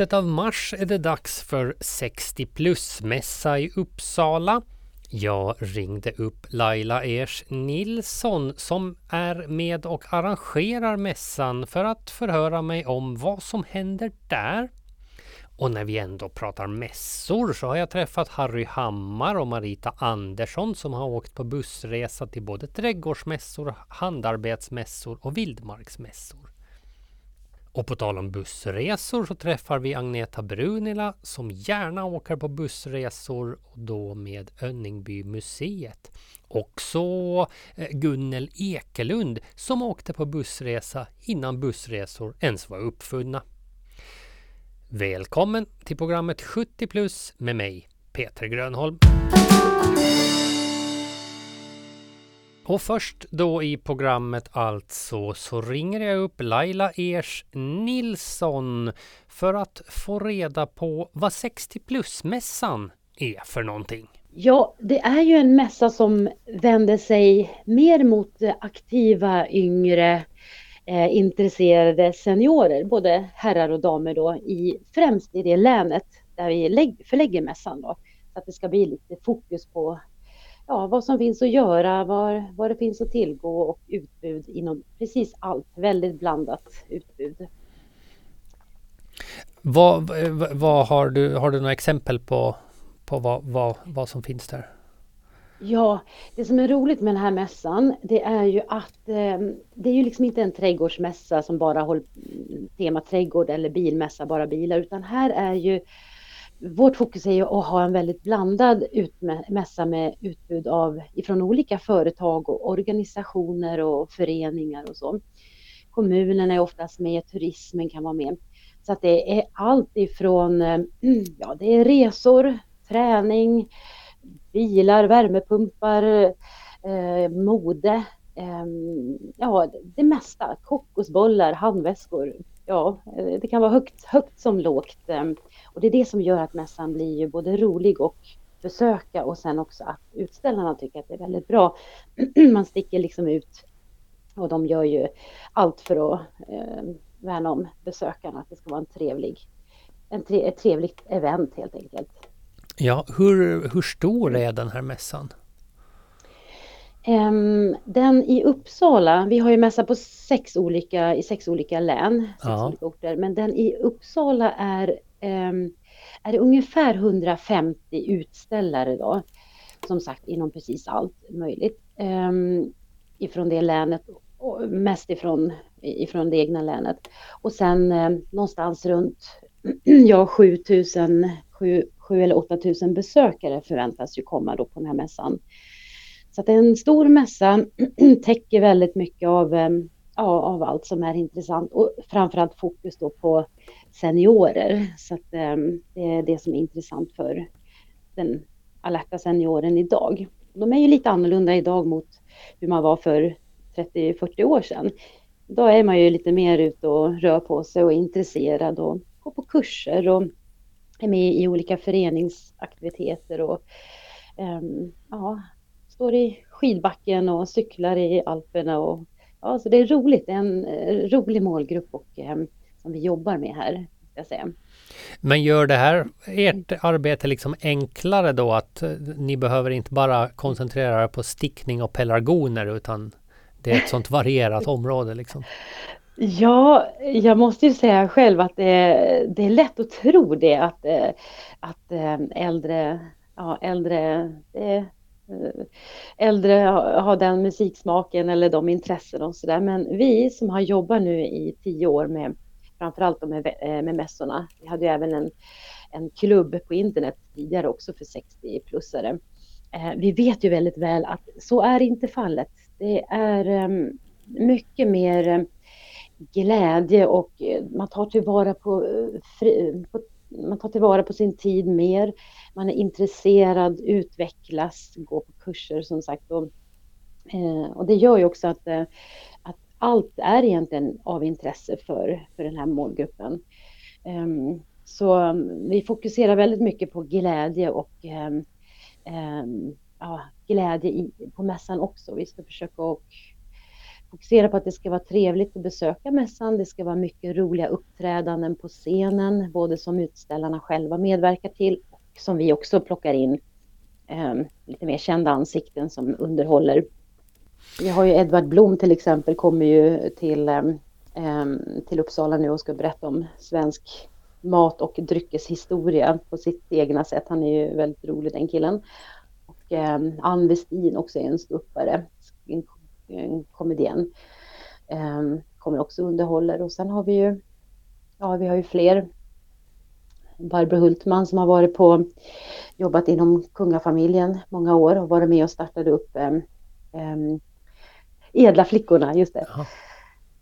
I slutet av mars är det dags för 60 plus-mässa i Uppsala. Jag ringde upp Laila Ers Nilsson som är med och arrangerar mässan för att förhöra mig om vad som händer där. Och när vi ändå pratar mässor så har jag träffat Harry Hammar och Marita Andersson som har åkt på bussresa till både trädgårdsmässor, handarbetsmässor och vildmarksmässor. Och på tal om bussresor så träffar vi Agneta Brunila som gärna åker på bussresor och då med Önningby museet. Också eh, Gunnel Ekelund som åkte på bussresa innan bussresor ens var uppfunna. Välkommen till programmet 70 plus med mig, Peter Grönholm. Och först då i programmet alltså så ringer jag upp Laila Ers Nilsson för att få reda på vad 60 plus-mässan är för någonting. Ja, det är ju en mässa som vänder sig mer mot aktiva, yngre, eh, intresserade seniorer, både herrar och damer då, i, främst i det länet där vi förlägger mässan då. Så att det ska bli lite fokus på ja, vad som finns att göra, var, vad det finns att tillgå och utbud inom precis allt. Väldigt blandat utbud. Vad, vad har, du, har du några exempel på, på vad, vad, vad som finns där? Ja, det som är roligt med den här mässan det är ju att eh, det är ju liksom inte en trädgårdsmässa som bara håller tema trädgård eller bilmässa, bara bilar, utan här är ju vårt fokus är ju att ha en väldigt blandad mässa med utbud av ifrån olika företag och organisationer och föreningar och så. Kommunerna är oftast med, turismen kan vara med. Så att det är allt ifrån, eh, ja det är resor, träning, bilar, värmepumpar, eh, mode, eh, ja det mesta, kokosbollar, handväskor. Ja, eh, det kan vara högt, högt som lågt. Eh, och det är det som gör att mässan blir ju både rolig och besöka och sen också att utställarna tycker att det är väldigt bra. Man sticker liksom ut och de gör ju allt för att eh, värna om besökarna, att det ska vara en trevlig, en tre, ett trevligt event helt enkelt. Ja, hur, hur stor är den här mässan? Um, den i Uppsala, vi har ju mässa på sex olika, i sex olika län, sex ja. olika orter, men den i Uppsala är Ehm, är det ungefär 150 utställare då. Som sagt inom precis allt möjligt. Ehm, ifrån det länet, mest ifrån, ifrån det egna länet. Och sen någonstans runt ja, 7000, 7, 7 eller 8000 besökare förväntas ju komma då på den här mässan. Så att det är en stor mässa, täcker väldigt mycket av, eh, ja, av allt som är intressant och framförallt fokus då på seniorer. Så att, um, det är det som är intressant för den alerta senioren idag. De är ju lite annorlunda idag mot hur man var för 30-40 år sedan. Idag är man ju lite mer ute och rör på sig och är intresserad och går på kurser och är med i olika föreningsaktiviteter och um, ja, står i skidbacken och cyklar i Alperna och ja, så det är roligt. Det är en uh, rolig målgrupp och um, som vi jobbar med här. Jag säga. Men gör det här ert arbete liksom enklare då att eh, ni behöver inte bara koncentrera er på stickning och pelargoner utan det är ett sånt varierat område liksom? Ja, jag måste ju säga själv att det, det är lätt att tro det att, eh, att eh, äldre, ja, äldre, äldre har den musiksmaken eller de intressen och sådär. Men vi som har jobbat nu i tio år med framförallt med, eh, med mässorna. Vi hade ju även en, en klubb på internet tidigare också för 60-plussare. Eh, vi vet ju väldigt väl att så är inte fallet. Det är ehm, mycket mer ehm, glädje och eh, man tar tillvara på, på man tar tillvara på sin tid mer. Man är intresserad, utvecklas, går på kurser som sagt. Och, eh, och det gör ju också eh, att allt är egentligen av intresse för, för den här målgruppen. Um, så um, vi fokuserar väldigt mycket på glädje och um, um, ja, glädje i, på mässan också. Vi ska försöka och Fokusera på att det ska vara trevligt att besöka mässan. Det ska vara mycket roliga uppträdanden på scenen, både som utställarna själva medverkar till och som vi också plockar in eh, lite mer kända ansikten som underhåller. Vi har ju Edvard Blom till exempel kommer ju till, eh, till Uppsala nu och ska berätta om svensk mat och dryckeshistoria på sitt egna sätt. Han är ju väldigt rolig den killen. Och eh, Ann Westin också är en ståuppare, en, en komedian. Eh, kommer också underhåller och sen har vi ju, ja vi har ju fler. Barbro Hultman som har varit på, jobbat inom kungafamiljen många år och varit med och startade upp eh, eh, Edla flickorna, just det.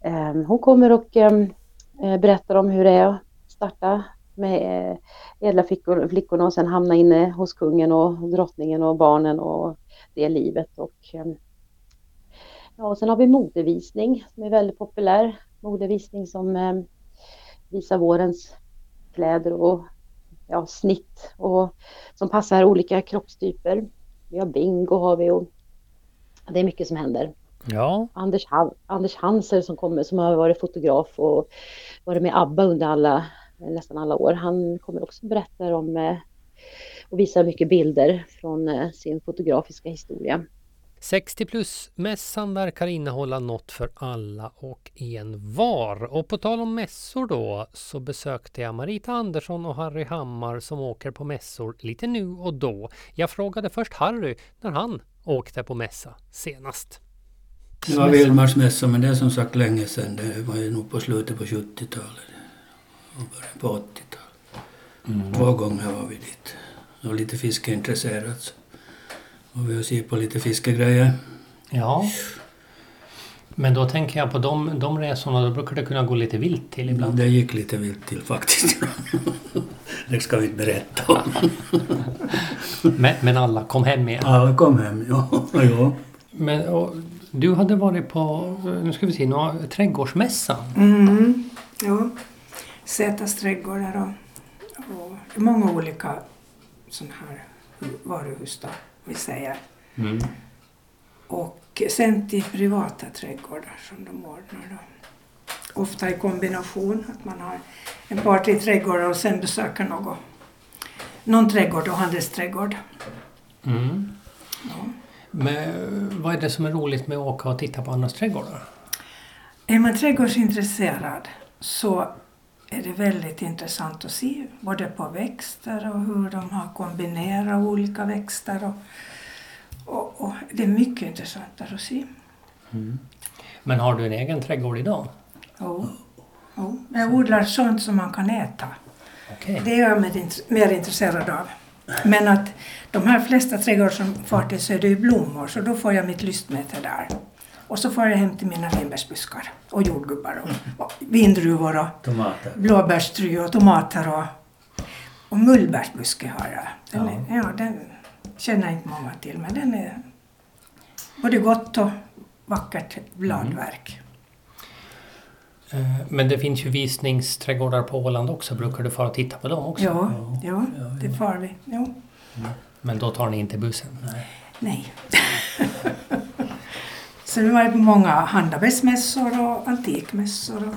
Eh, hon kommer och eh, berättar om hur det är starta med eh, ädla flickorna och sen hamna inne hos kungen och drottningen och barnen och det livet. Och, ehm, ja, och sen har vi modevisning som är väldigt populär. Modevisning som eh, visar vårens kläder och ja, snitt och som passar olika kroppstyper. Vi har bingo har vi och det är mycket som händer. Ja. Anders, Anders Hanser som, kommer, som har varit fotograf och varit med ABBA under alla nästan alla år. Han kommer också berätta om eh, och visar mycket bilder från eh, sin fotografiska historia. 60 plus-mässan verkar innehålla något för alla och en var. Och på tal om mässor då så besökte jag Marita Andersson och Harry Hammar som åker på mässor lite nu och då. Jag frågade först Harry när han åkte på mässa senast. Det var Vildmarsmässa men det är som sagt länge sedan. Det var ju nog på slutet på 70-talet och början på 80-talet. Mm. Två gånger var vi dit. Och lite fiskeintresserade. Och vi ser på lite fiskegrejer. Ja. Men då tänker jag på de, de resorna, då brukar det kunna gå lite vilt till ibland? Det gick lite vilt till faktiskt. det ska vi inte berätta om. men, men, alla kom hem igen? Alla kom hem, ja. ja. Men och, du hade varit på, nu ska vi se, några, trädgårdsmässan? Mm, jo. Sätas trädgårdar och, och många olika sådana här varuhus då, vi säger. Mm. Och sen till privata trädgårdar som de ordnar då. Ofta i kombination, att man har en par till trädgårdar och sen besöker något, någon trädgård och handelsträdgård. Mm. Ja. Men vad är det som är roligt med att åka och titta på andras trädgårdar? Är man trädgårdsintresserad så är det väldigt intressant att se både på växter och hur de har kombinerat olika växter. Och, och, och det är mycket intressantare att se. Mm. Men har du en egen trädgård idag? Jo. jo. Jag odlar sånt som man kan äta. Okay. Det är jag mer intresserad av. Men att de här flesta trädgårdar som far till så är det ju blommor så då får jag mitt lystmäte där. Och så får jag hem till mina vinbärsbuskar och jordgubbar och, och vindruvor och tomater. blåbärstry och tomater och, och mullbärsbuske har jag. Den, ja. Är, ja, den känner inte många till men den är både gott och vackert bladverk. Mm. Men det finns ju visningsträdgårdar på Åland också. Brukar du fara och titta på dem också? Ja, ja, ja det far vi. Ja. Men då tar ni inte bussen? Nej. Nej. Så vi har varit på många handarbetsmässor och antikmässor.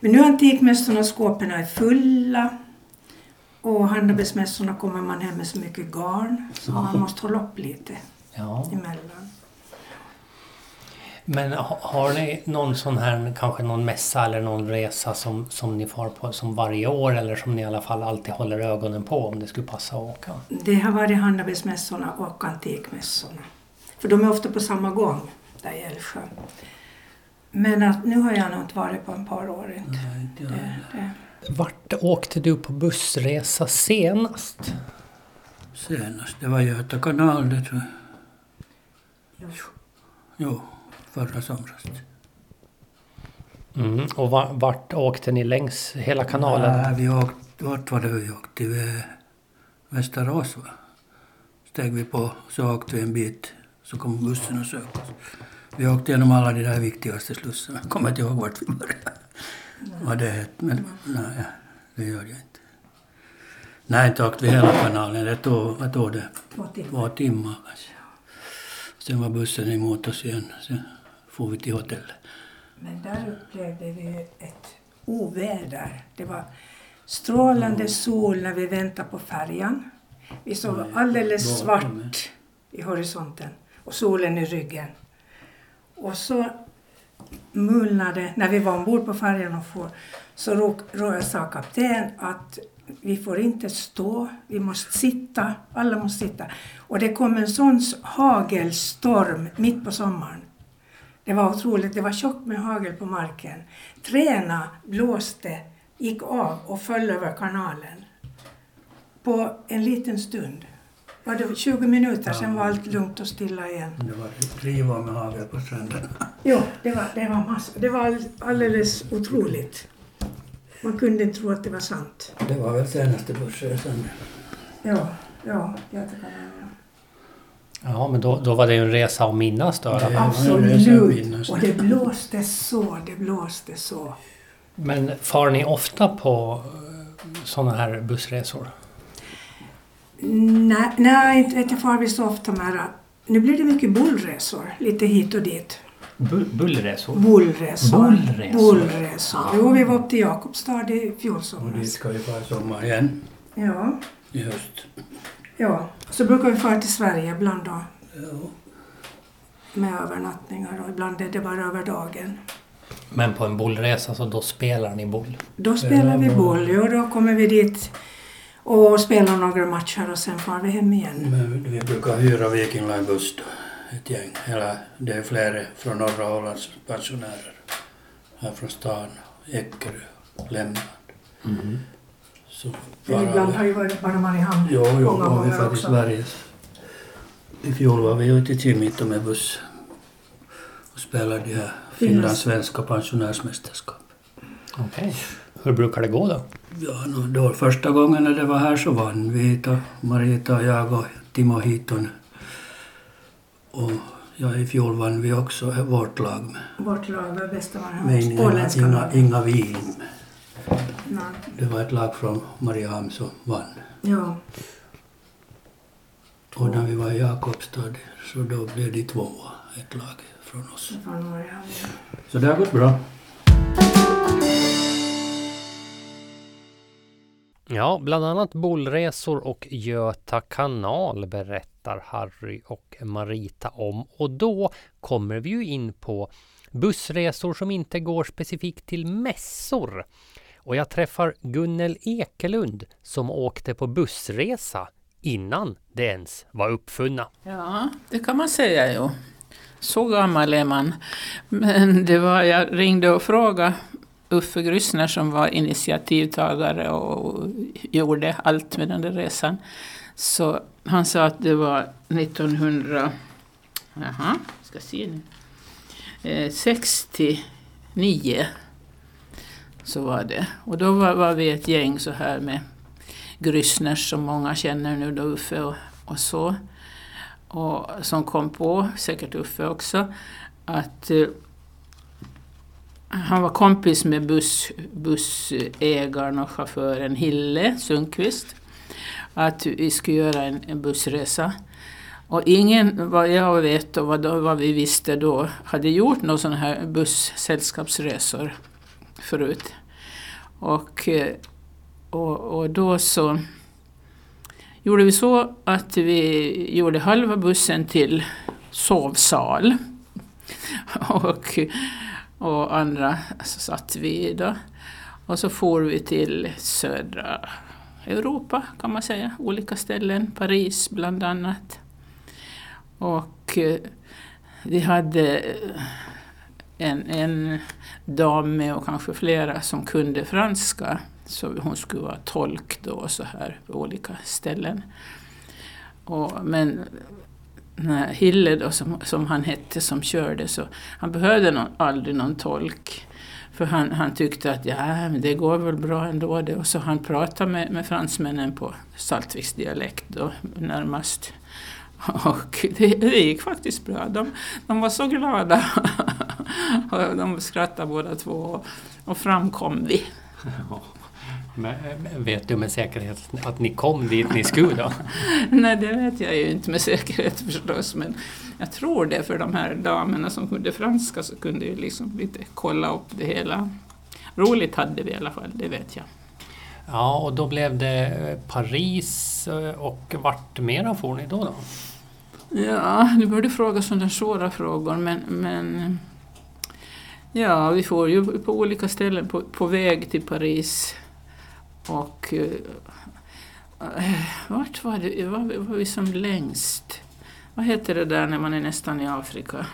Men nu är antikmässorna och skåpen är fulla. Och handarbetsmässorna kommer man hem med så mycket garn så man måste hålla upp lite ja. emellan. Men har ni någon sån här, kanske någon mässa eller någon resa som, som ni far på som varje år eller som ni i alla fall alltid håller ögonen på om det skulle passa att åka? Det har varit handarbetsmässorna och antikmässorna. För de är ofta på samma gång där i Älvsjö. Men att nu har jag nog inte varit på en par år. Inte. Nej, inte det, det. Vart åkte du på bussresa senast? Senast? Det var Göta kanal det tror jag. Jo, jo förra somras. Mm, och vart åkte ni längs hela kanalen? Ja, vi åkte, vart var det vi åkte? Till Västerås va? Steg vi på, så åkte vi en bit, så kom bussen och sökte oss. Vi åkte genom alla de där viktigaste slussarna. Jag kommer inte ihåg vart vi började. Vad det hette. Men nej, det gör jag inte. Nej, inte åkte vi hela kanalen. Det tog, vad tog det? Två timmar. Två timmar kanske. Sen var bussen emot oss igen. Sen for vi till hotellet. Men där upplevde vi ett oväder. Det var strålande sol när vi väntade på färjan. Vi såg alldeles svart i horisonten och solen i ryggen. Och så mulnade, när vi var ombord på färjan och for, så sa kapten att vi får inte stå, vi måste sitta, alla måste sitta. Och det kom en sån hagelstorm mitt på sommaren. Det var otroligt, det var tjockt med hagel på marken. Träna blåste, gick av och föll över kanalen. På en liten stund. Var det 20 minuter, sen var allt lugnt och stilla igen. Det var driva med hagel på stranden. Jo, det var, det var massor. Det var all- alldeles otroligt. Man kunde inte tro att det var sant. Det var väl senaste bussresan. Ja, ja, jag tycker det. Ja, men då, då var det ju en resa att minnas då. det Absolut. Och det blåste så, det blåste så. Men far ni ofta på sådana här bussresor? Nej, nej inte vet jag far vi så ofta mera. Nu blir det mycket bullresor, lite hit och dit. Bu- bullresor? Bullresor. Bullresor. Bullresor. Ja. Jo, vi var upp till Jakobstad i fjol Och dit somras. ska vi fara i sommar igen Ja, i höst. ja. Så brukar vi fara till Sverige ibland då Ja. med övernattningar och ibland är det bara över dagen. Men på en bullresa så då spelar ni boll? Då spelar vi Ja. boll och då kommer vi dit och spelar några matcher och sen far vi hem igen. Men vi brukar hyra Viking Line buss då, ett gäng. Eller det är flera från norra Ålands pensionärer. Här från stan, Eckerö, Lemnad. Så Men ibland har ju varit bara Mariehamn. Jo, jo, många var vi gånger faktiskt också. Sveriges. I fjol var vi ute i Kimito med buss och spelade de här finlandssvenska pensionärsmästerskap. Okej. Hur brukar det gå då? Ja, då, första gången när det var här så vann vi. Då, Marita och jag och Timo Hiton. Och ja, i fjol vann vi också vårt lag med, Vårt lag var bästa med Mariehamn. Inga, Inga. Inga Wien. Nej. Det var ett lag från Mariehamn som vann. Ja. Och när vi var i Jakobstad så då blev det tvåa, ett lag från oss. Från Mariehamn. ja. Så det har gått bra. Ja, bland annat bollresor och Göta kanal berättar Harry och Marita om. Och då kommer vi ju in på bussresor som inte går specifikt till mässor. Och jag träffar Gunnel Ekelund som åkte på bussresa innan det ens var uppfunna. Ja, det kan man säga ju. Så gammal är man. Men det var, jag ringde och frågade Uffe Grüssner som var initiativtagare och gjorde allt med den där resan. Så han sa att det var 1900... Jaha, ska se nu. Eh, 69 så var det. Och då var, var vi ett gäng så här med Grüssners, som många känner nu då, Uffe och, och så. Och som kom på, säkert Uffe också, att eh, han var kompis med buss, bussägaren och chauffören Hille Sundqvist. Att vi skulle göra en, en bussresa. Och ingen, vad jag vet och vad, då, vad vi visste då, hade gjort några sådana här bussällskapsresor förut. Och, eh, och, och då så gjorde vi så att vi gjorde halva bussen till sovsal. Och, och andra så satt vi då. Och så for vi till södra Europa kan man säga, olika ställen, Paris bland annat. Och eh, vi hade eh, en, en dam med och kanske flera som kunde franska. Så hon skulle vara tolk då och så här på olika ställen. Och, men Hille då, som, som han hette som körde, så han behövde någon, aldrig någon tolk. För han, han tyckte att ja, men det går väl bra ändå det. Och så han pratade med, med fransmännen på Saltviks dialekt då närmast. Och det, det gick faktiskt bra. De, de var så glada. och de skrattade båda två och, och fram kom vi. Men, vet du med säkerhet att ni kom dit ni skulle då? Nej, det vet jag ju inte med säkerhet förstås, men jag tror det för de här damerna som kunde franska så kunde ju liksom lite kolla upp det hela. Roligt hade vi i alla fall, det vet jag. Ja, och då blev det Paris och vart mera får ni då? då? Ja, du borde fråga sådana svåra frågor, men, men ja, vi får ju på olika ställen på, på väg till Paris. Och äh, vart var, det, var, var vi som längst? Vad heter det där när man är nästan i Afrika?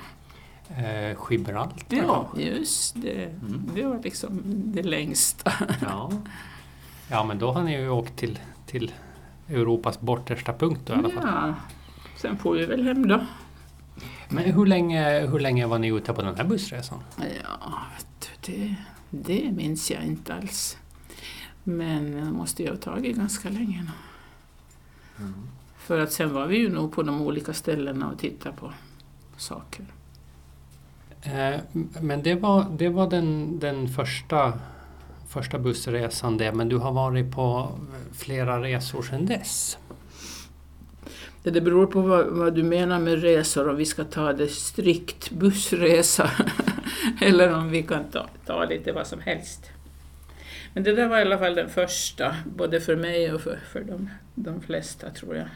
Eh, Gibraltar? Ja, just det. Mm. Det var liksom det längsta. Ja, ja men då har ni ju åkt till, till Europas bortersta punkt då, i alla fall. Ja, sen får vi väl hem då. Men hur länge, hur länge var ni ute på den här bussresan? Ja, det, det minns jag inte alls. Men det måste ju ha tagit ganska länge. Mm. För att sen var vi ju nog på de olika ställena och tittade på saker. Eh, men det var, det var den, den första, första bussresan det, men du har varit på flera resor sedan dess? Det, det beror på vad, vad, du menar med resor, om vi ska ta det strikt bussresa eller om vi kan ta, ta lite vad som helst. Men det där var i alla fall den första, både för mig och för, för de, de flesta tror jag.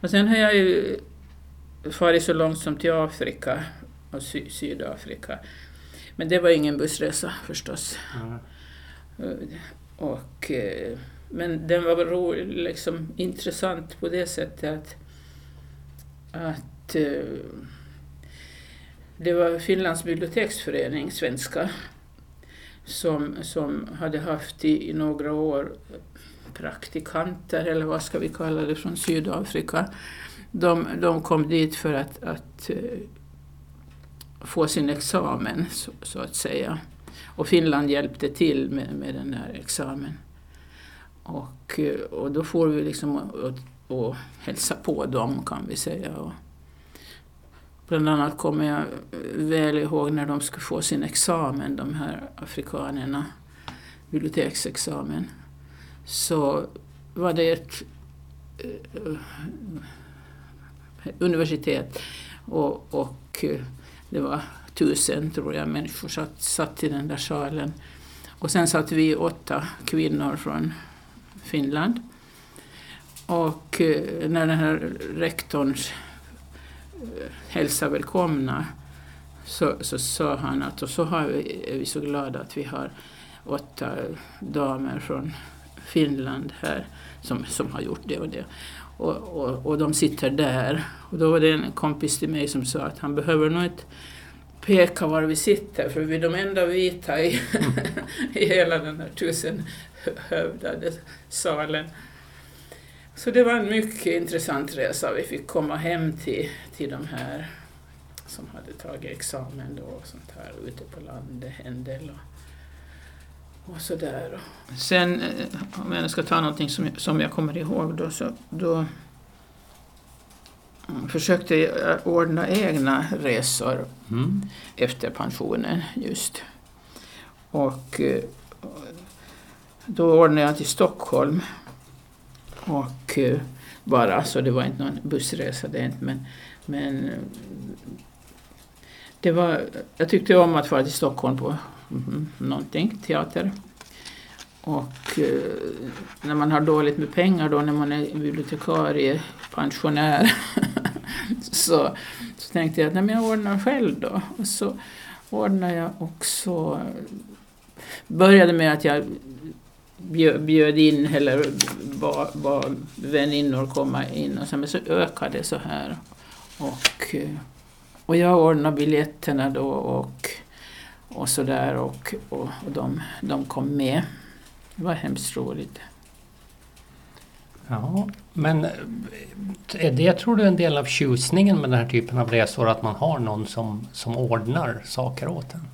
Och sen har jag ju farit så långt som till Afrika och Sy Sydafrika. Men det var ingen bussresa förstås. Mm. Och, eh, men den var ro, liksom, intressant på det sättet att, att eh, det var Finlands biblioteksförening, svenska, som, som hade haft i, i några år praktikanter, eller vad ska vi kalla det, från Sydafrika. De, de kom dit för att, att eh, få sin examen, så, så, att säga. Och Finland hjälpte till med, med den här examen. Och, eh, och då får vi liksom och, och hälsa på dem, kan vi säga. Och bland annat kommer jag väl ihåg när de skulle få sin examen, de här afrikanerna, biblioteksexamen så var det ett eh, universitet och, och eh, det var tusen, tror jag, människor satt, satt i den där salen. Och sen satt vi åtta kvinnor från Finland. Och eh, när den här rektorns hälsa välkomna så, så sa han att och så har vi, är vi så glada att vi har åtta damer från Finland här som, som har gjort det och det. Och, och, och de sitter där. Och då var det en kompis till mig som sa att han behöver nog inte peka var vi sitter för vi är de enda vita i, i hela den här tusenhövdade salen. Så det var en mycket intressant resa. Vi fick komma hem till, till de här som hade tagit examen då och sånt här ute på landet en del. Och, och sådär. Sen eh, om jag ska ta någonting som, som jag kommer ihåg då så då försökte jag ordna egna resor mm. efter pensionen just. Och eh, då ordnade jag till Stockholm. Och eh, bara, så det var inte någon bussresa det inte, men, men det var, jag tyckte om att fara till Stockholm på mm, någonting, teater. Och eh, när man har dåligt med pengar då när man är bibliotekarie, pensionär, så, så tänkte jag att nej, men jag ordnar själv då. Och så ordnade jag också, började med att jag bjöd in eller bad, bad väninnor komma in och så, men så ökade det så här. Och, eh, och jag ordnade biljetterna då och, och sådär och, och, och de, de kom med. Det var hemskt roligt. Ja, men eh, är det tror du en del av tjusningen med den här typen av resor att man har någon som, som ordnar saker åt en?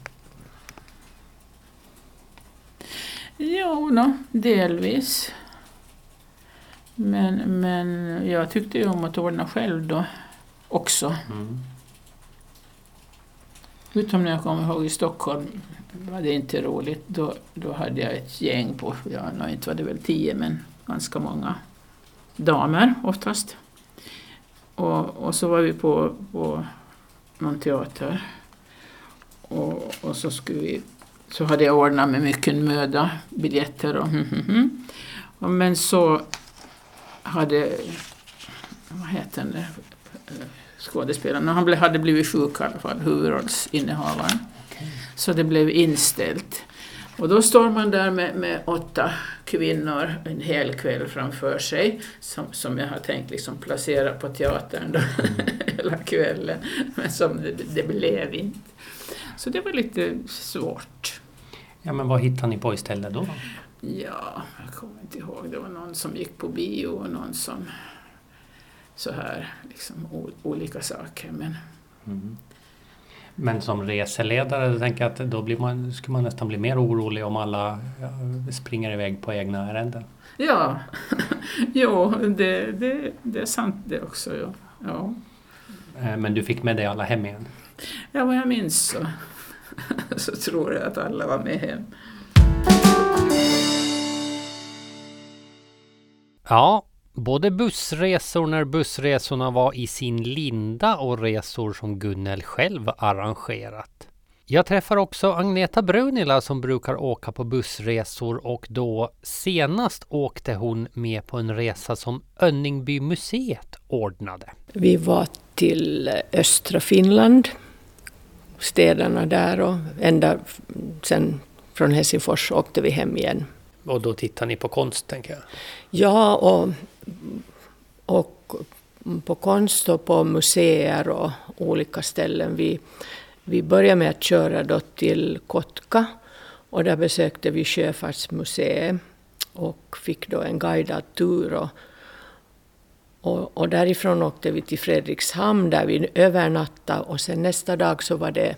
Ja, no, delvis. Men, men jag tyckte ju om att ordna själv då också. Mm. Utom när jag kommer ihåg i Stockholm var det inte roligt. Då, då hade jag ett gäng på, ja, inte var det väl tio, men ganska många damer oftast. Och, och så var vi på, på någon teater. Och, och så, skulle vi, så hade jag ordnat med mycket möda, biljetter och hm, hm, hm. Men så hade, vad heter den skådespelaren, han hade blivit sjuk i alla fall, huvudrollsinnehavaren. Så det blev inställt. Och då står man där med, med åtta kvinnor en hel kväll framför sig som, som jag har tänkt liksom placera på teatern då, hela kvällen. Men som det, det blev inte. Så det var lite svårt. Ja, men vad hittade ni på istället då? Ja, jag kommer inte ihåg. Det var någon som gick på bio och någon som så här, liksom olika saker. Men, mm. Men som reseledare tänker jag att då blir man, skulle man nästan bli mer orolig om alla springer iväg på egna ärenden. Ja, jo, det, det, det är sant det också. Ja. ja. Eh, men du fick med dig alla hem igen? Ja, vad jag minns så, så tror jag att alla var med hem. Ja, både bussresor när bussresorna var i sin linda och resor som Gunnel själv arrangerat. Jag träffar också Agneta Brunila som brukar åka på bussresor och då senast åkte hon med på en resa som Önningby museet ordnade. Vi var till östra Finland, städerna där och ända sen från Helsingfors åkte vi hem igen. Och då tittar ni på konst tänker jag? Ja, och och på konst och på museer och olika ställen. Vi, vi började med att köra då till Kotka och där besökte vi Sjöfartsmuseet och fick då en guidad tur. Och, och, och, därifrån åkte vi till Fredrikshamn där vi övernattade och sen nästa dag så var det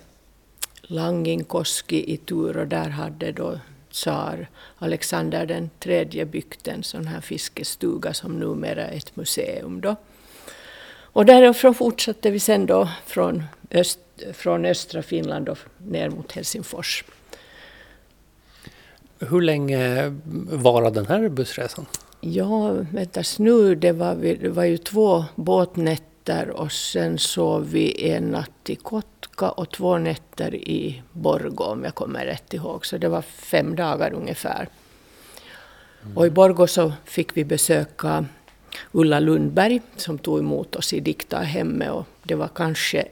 Langinkoski i tur och där hade då tsar Alexander den tredje byggt en sån här fiskestuga som numera är ett museum. Då. Och därifrån fortsatte vi sen då från, öst, från östra Finland och ner mot Helsingfors. Hur länge varade den här bussresan? Ja, väntas nu, det var, det var ju två båtnätter och sen sov vi en natt i Kotka och två nätter i Borgå om jag kommer rätt ihåg. Så det var fem dagar ungefär. Mm. Och i Borgå så fick vi besöka Ulla Lundberg som tog emot oss i Diktarhemmet och det var kanske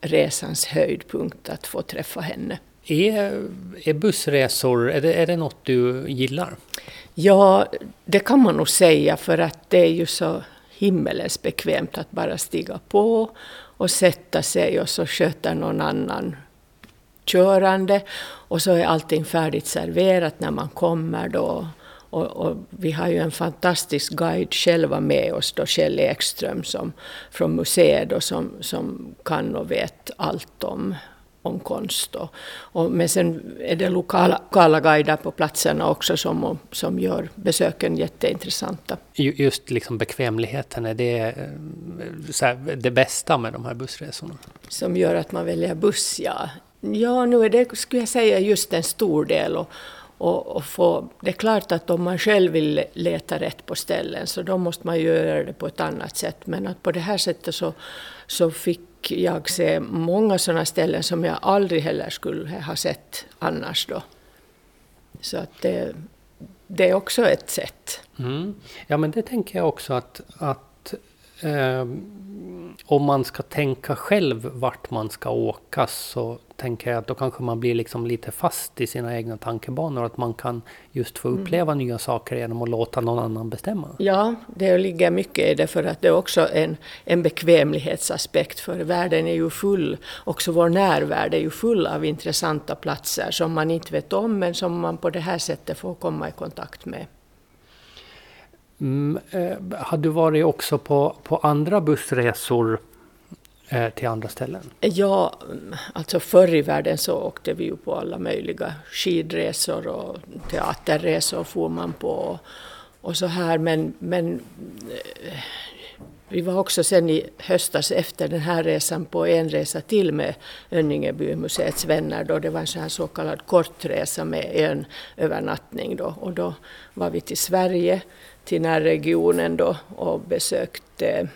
resans höjdpunkt att få träffa henne. Är, är bussresor, är det, är det något du gillar? Ja, det kan man nog säga för att det är ju så himmelens bekvämt att bara stiga på och sätta sig och så sköter någon annan körande och så är allting färdigt serverat när man kommer då. Och, och, vi har ju en fantastisk guide själva med oss då, Kjell Ekström som, från museet då, som, som kan och vet allt om om konst. Och, och, men sen är det lokala, lokala guider på platserna också som, som gör besöken jätteintressanta. Just liksom bekvämligheten, är det eh, här, det bästa med de här bussresorna? Som gör att man väljer buss, ja. Ja, nu är det, skulle jag säga, just en stor del. Och, och, och få, det är klart att om man själv vill leta rätt på ställen så då måste man göra det på ett annat sätt. Men att på det här sättet så, så fick jag se många sådana ställen som jag aldrig heller skulle ha sett annars då. Så att det, det är också ett sätt. Mm. Ja men det tänker jag också att, att eh, om man ska tänka själv vart man ska åka så tänker jag att då kanske man blir liksom lite fast i sina egna tankebanor. Att man kan just få mm. uppleva mm. nya saker genom att låta någon annan bestämma. Ja, det ligger mycket i det för att det är också en, en bekvämlighetsaspekt. För världen är ju full, också vår närvärld är ju full av intressanta platser som man inte vet om men som man på det här sättet får komma i kontakt med. Mm, eh, har du varit också på, på andra bussresor Eh, till andra ställen? Ja, alltså förr i världen så åkte vi ju på alla möjliga skidresor och teaterresor får man på och så här men, men eh, Vi var också sen i höstas efter den här resan på en resa till med Önningebymuseets vänner. Då. Det var en så, här så kallad kortresa med en övernattning. Då. Och då var vi till Sverige, till närregionen då, och besökte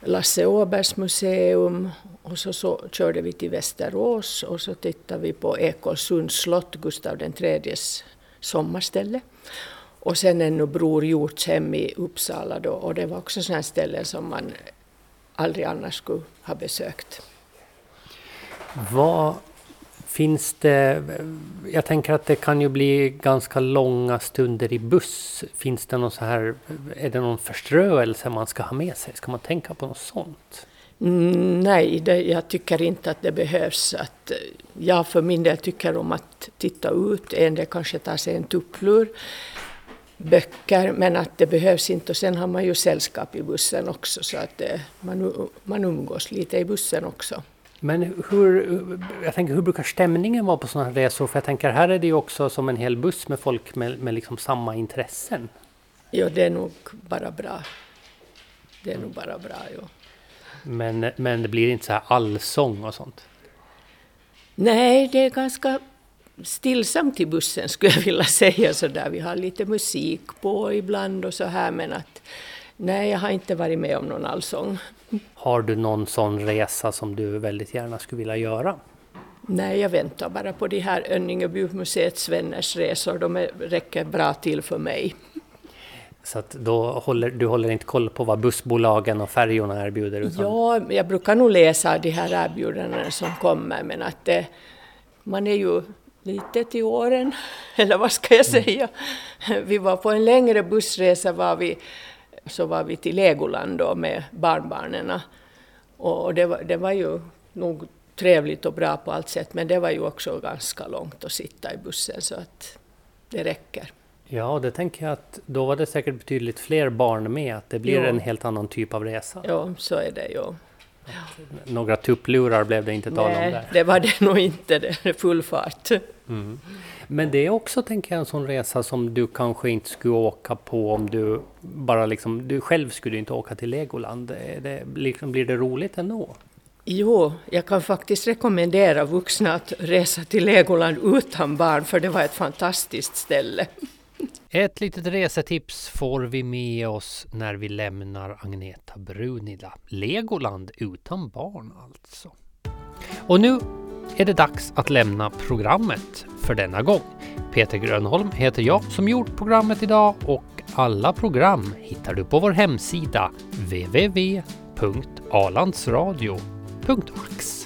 Lasse Åbergs museum och så, så körde vi till Västerås och så tittade vi på Ekolsunds slott, Gustav IIIs sommarställe. Och sen ännu Bror Hjorts hem i Uppsala då och det var också sådana ställen som man aldrig annars skulle ha besökt. Vad finns det, jag tänker att det kan ju bli ganska långa stunder i buss. Finns det någon så här, är det någon förströelse man ska ha med sig? Ska man tänka på något sånt? Mm, nej, det, jag tycker inte att det behövs. Att, jag för min del tycker om att titta ut, en del kanske tar sig en tupplur, böcker, men att det behövs inte. Och sen har man ju sällskap i bussen också, så att det, man, man umgås lite i bussen också. Men hur, jag tänker, hur brukar stämningen vara på sådana här resor? För jag tänker, här är det ju också som en hel buss med folk med, med liksom samma intressen. Ja, det är nog bara bra. Det är nog bara bra, ja. Men, men det blir inte så här allsång och sånt? Nej, det är ganska stillsamt i bussen skulle jag vilja säga så där. Vi har lite musik på ibland och så här men att nej, jag har inte varit med om någon allsång. Har du någon sån resa som du väldigt gärna skulle vilja göra? Nej, jag väntar bara på de här Önningebymuseets vänners resor. De är, räcker bra till för mig. Så att då håller, du håller inte koll på vad bussbolagen och färjorna erbjuder? Utan... Ja, jag brukar nog läsa de här erbjudandena som kommer, men att det, man är ju lite till åren, eller vad ska jag mm. säga. Vi var på en längre bussresa, var vi, så var vi till Legoland då med barnbarnen. Och det var, det var ju nog trevligt och bra på allt sätt, men det var ju också ganska långt att sitta i bussen så att det räcker. Ja, det tänker jag att då var det säkert betydligt fler barn med, att det blir jo. en helt annan typ av resa. Ja, så är det ju. Några tupplurar blev det inte tal om där. Nej, det var det nog inte, det är full fart. Mm. Men det är också, tänker jag, en sån resa som du kanske inte skulle åka på om du bara liksom, du själv skulle inte åka till Legoland. Det, liksom, blir det roligt ändå? Jo, jag kan faktiskt rekommendera vuxna att resa till Legoland utan barn, för det var ett fantastiskt ställe. Ett litet resetips får vi med oss när vi lämnar Agneta Brunila. Legoland utan barn alltså. Och nu är det dags att lämna programmet för denna gång. Peter Grönholm heter jag som gjort programmet idag och alla program hittar du på vår hemsida www.alandsradio.ax